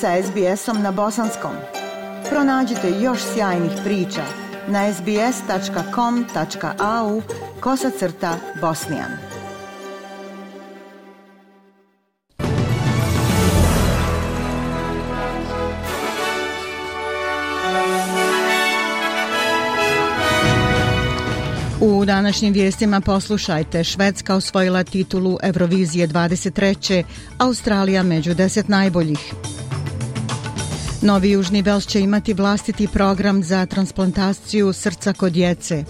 sa SBS-om na bosanskom. Pronađite još sjajnih priča na sbs.com.au kosacrta bosnijan. U današnjim vijestima poslušajte. Švedska osvojila titulu Eurovizije 23. Australija među deset najboljih. Novi Južni Vels će imati vlastiti program za transplantaciju srca kod djece.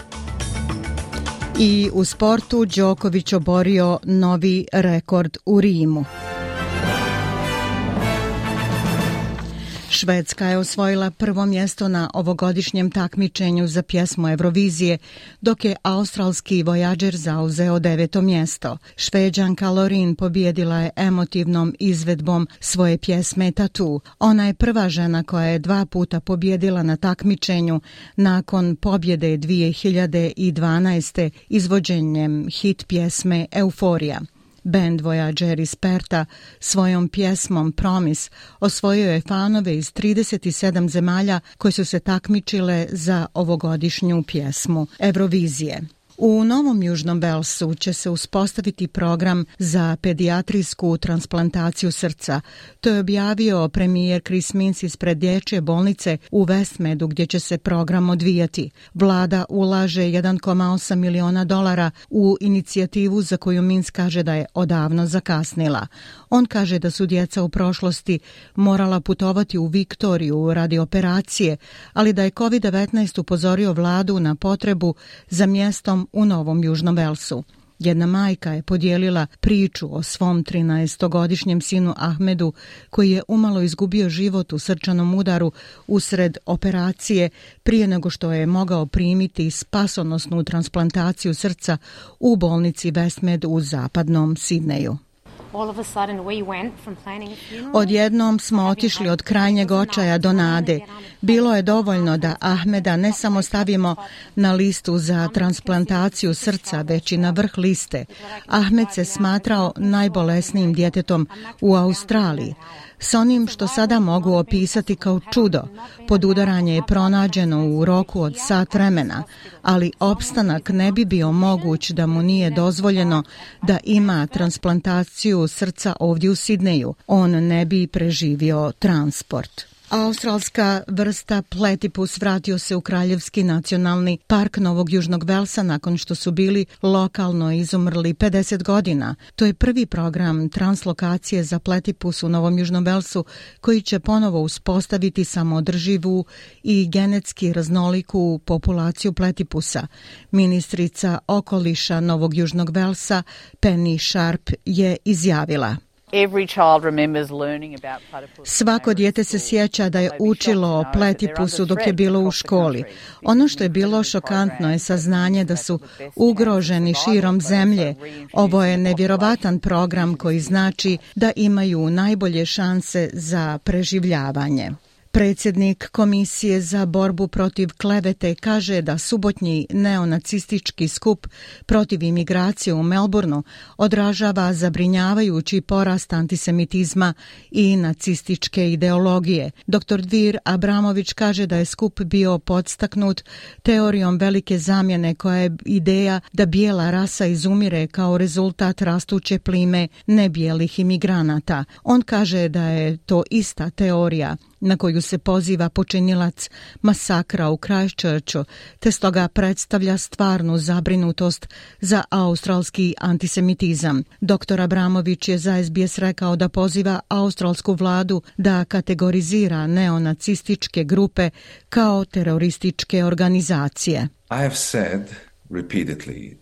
I u sportu Đoković oborio novi rekord u Rimu. Švedska je osvojila prvo mjesto na ovogodišnjem takmičenju za pjesmu Eurovizije, dok je australski Voyager zauzeo deveto mjesto. Šveđanka Lorin pobjedila je emotivnom izvedbom svoje pjesme Tatu. Ona je prva žena koja je dva puta pobjedila na takmičenju nakon pobjede 2012. izvođenjem hit pjesme Euforija. Band Voyager iz Perta svojom pjesmom Promis osvojio je fanove iz 37 zemalja koje su se takmičile za ovogodišnju pjesmu Eurovizije. U Novom Južnom Belsu će se uspostaviti program za pedijatrijsku transplantaciju srca. To je objavio premijer Chris Mintz ispred dječje bolnice u Westmedu gdje će se program odvijati. Vlada ulaže 1,8 miliona dolara u inicijativu za koju Mintz kaže da je odavno zakasnila. On kaže da su djeca u prošlosti morala putovati u Viktoriju radi operacije, ali da je COVID-19 upozorio vladu na potrebu za mjestom u Novom Južnom Velsu. Jedna majka je podijelila priču o svom 13-godišnjem sinu Ahmedu, koji je umalo izgubio život u srčanom udaru usred operacije prije nego što je mogao primiti spasonosnu transplantaciju srca u bolnici Westmed u zapadnom Sidneju. Odjednom smo otišli od krajnjeg očaja do nade. Bilo je dovoljno da Ahmeda ne samo stavimo na listu za transplantaciju srca, već i na vrh liste. Ahmed se smatrao najbolesnijim djetetom u Australiji. S onim što sada mogu opisati kao čudo, podudaranje je pronađeno u roku od sat vremena, ali opstanak ne bi bio moguć da mu nije dozvoljeno da ima transplantaciju srca ovdje u Sidneju. On ne bi preživio transport. Australska vrsta pletipus vratio se u Kraljevski nacionalni park Novog Južnog Velsa nakon što su bili lokalno izumrli 50 godina. To je prvi program translokacije za pletipus u Novom Južnom Velsu koji će ponovo uspostaviti samodrživu i genetski raznoliku populaciju pletipusa. Ministrica okoliša Novog Južnog Velsa Penny Sharp je izjavila. Svako dijete se sjeća da je učilo o pletipusu dok je bilo u školi. Ono što je bilo šokantno je saznanje da su ugroženi širom zemlje. Ovo je nevjerovatan program koji znači da imaju najbolje šanse za preživljavanje. Predsjednik Komisije za borbu protiv klevete kaže da subotnji neonacistički skup protiv imigracije u Melbourneu odražava zabrinjavajući porast antisemitizma i nacističke ideologije. Dr. Dvir Abramović kaže da je skup bio podstaknut teorijom velike zamjene koja je ideja da bijela rasa izumire kao rezultat rastuće plime nebijelih imigranata. On kaže da je to ista teorija na koju se poziva počinilac masakra u Christchurchu, te stoga predstavlja stvarnu zabrinutost za australski antisemitizam. Dr. Abramović je za SBS rekao da poziva australsku vladu da kategorizira neonacističke grupe kao terorističke organizacije. I have said repeatedly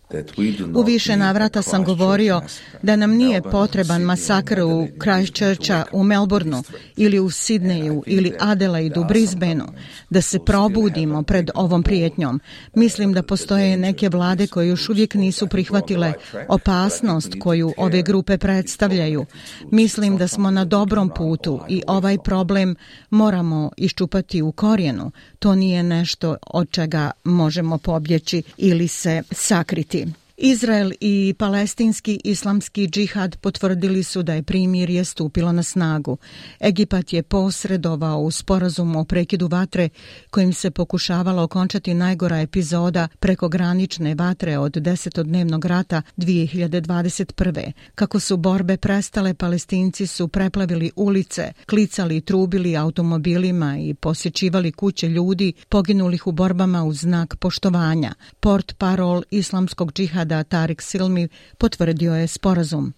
U više navrata sam govorio da nam nije potreban masakr u Christchurcha u Melbourneu ili u Sidneju ili Adelaidu u Brisbaneu, da se probudimo pred ovom prijetnjom. Mislim da postoje neke vlade koje još uvijek nisu prihvatile opasnost koju ove grupe predstavljaju. Mislim da smo na dobrom putu i ovaj problem moramo iščupati u korijenu. To nije nešto od čega možemo pobjeći ili se sakriti. Izrael i palestinski islamski džihad potvrdili su da je primirje stupilo na snagu. Egipat je posredovao u sporazumu o prekidu vatre kojim se pokušavalo okončati najgora epizoda prekogranične vatre od desetodnevnog rata 2021. Kako su borbe prestale, palestinci su preplavili ulice, klicali i trubili automobilima i posjećivali kuće ljudi poginulih u borbama u znak poštovanja. Port parol islamskog džihada Rijada Tarik Silmi potvrdio je sporazum.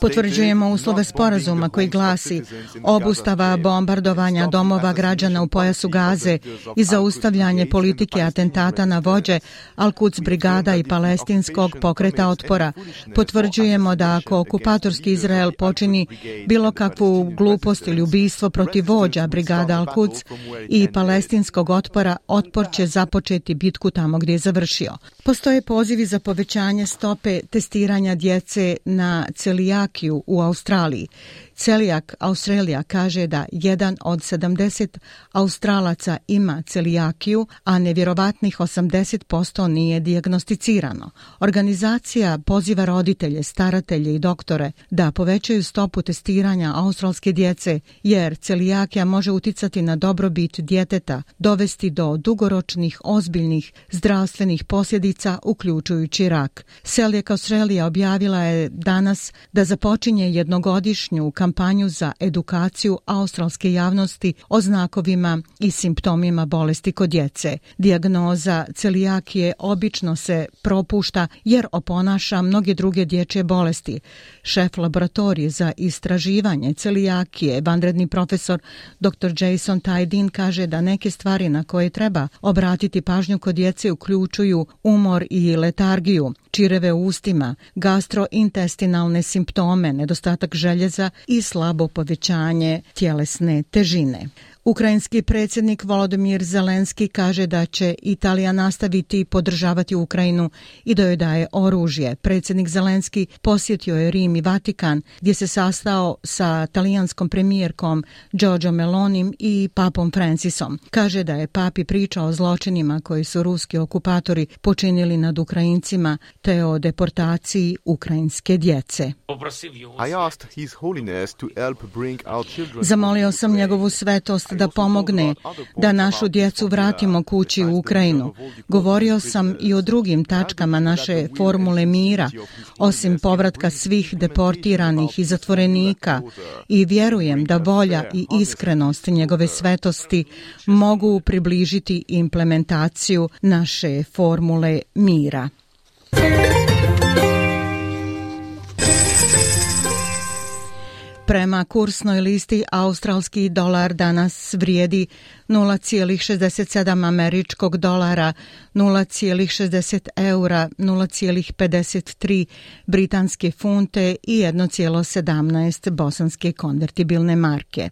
Potvrđujemo uslove sporazuma koji glasi obustava bombardovanja domova građana u pojasu Gaze i zaustavljanje politike atentata na vođe Al-Quds brigada i palestinskog pokreta otpora. Potvrđujemo da ako okupatorski Izrael počini bilo kakvu glupost ili ubijstvo protiv vođa brigada Al-Quds i palestinskog otpora, otpor će započeti bitku tamo gdje je završio. Postoje pozivi za povećanje stope testiranja djece na celijakiju u Australiji. Celijak Australija kaže da jedan od 70 Australaca ima celijakiju, a nevjerovatnih 80% nije diagnosticirano. Organizacija poziva roditelje, staratelje i doktore da povećaju stopu testiranja australske djece, jer celijakija može uticati na dobrobit djeteta, dovesti do dugoročnih, ozbiljnih zdravstvenih posljedica, uključujući rak. Celijak Australija objavila je danas da započinje jednogodišnju kampanju kampanju za edukaciju australske javnosti o znakovima i simptomima bolesti kod djece. Dijagnoza celijakije obično se propušta jer oponaša mnoge druge dječje bolesti. Šef laboratorije za istraživanje celijakije, vanredni profesor dr. Jason Tajdin kaže da neke stvari na koje treba obratiti pažnju kod djece uključuju umor i letargiju, čireve u ustima, gastrointestinalne simptome, nedostatak željeza i slabo povećanje tjelesne težine. Ukrajinski predsjednik Volodymyr Zelenski kaže da će Italija nastaviti podržavati Ukrajinu i da joj daje oružje. Predsjednik Zelenski posjetio je Rim i Vatikan gdje se sastao sa talijanskom premijerkom Giorgio Melonim i papom Francisom. Kaže da je papi pričao o zločinima koji su ruski okupatori počinili nad Ukrajincima te o deportaciji ukrajinske djece. Zamolio sam njegovu svetost da pomogne da našu djecu vratimo kući u Ukrajinu. Govorio sam i o drugim tačkama naše formule mira, osim povratka svih deportiranih i zatvorenika i vjerujem da volja i iskrenost njegove svetosti mogu približiti implementaciju naše formule mira. Prema kursnoj listi australski dolar danas vrijedi 0,67 američkog dolara, 0,60 eura, 0,53 britanske funte i 1,17 bosanske konvertibilne marke.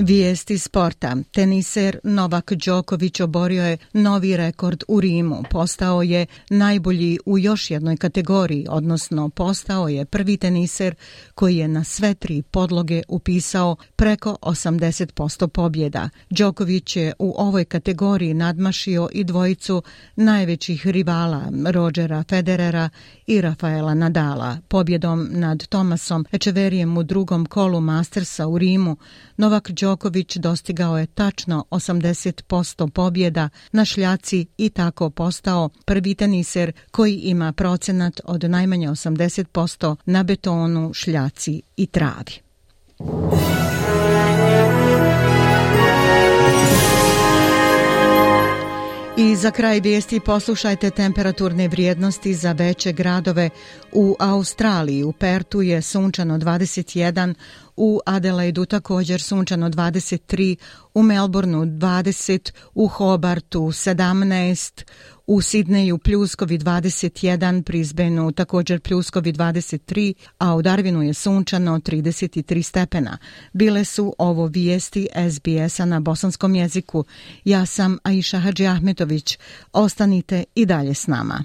Vijesti sporta. Teniser Novak Đoković oborio je novi rekord u Rimu. Postao je najbolji u još jednoj kategoriji, odnosno postao je prvi teniser koji je na sve tri podloge upisao preko 80% pobjeda. Đoković je u ovoj kategoriji nadmašio i dvojicu najvećih rivala Rodgera Federera i Rafaela Nadala. Pobjedom nad Tomasom Ečeverijem u drugom kolu Mastersa u Rimu, Novak Đoković dostigao je tačno 80% pobjeda na šljaci i tako postao prvi teniser koji ima procenat od najmanje 80% na betonu, šljaci i travi. I za kraj vijesti poslušajte temperaturne vrijednosti za veće gradove u Australiji. U Pertu je sunčano 21, u Adelaidu također sunčano 23, u Melbourneu 20, u Hobartu 17, u Sidneju pljuskovi 21, Brisbaneu također pljuskovi 23, a u Darwinu je sunčano 33 stepena. Bile su ovo vijesti SBS-a na bosanskom jeziku. Ja sam Aisha Hadži Ahmetović. Ostanite i dalje s nama.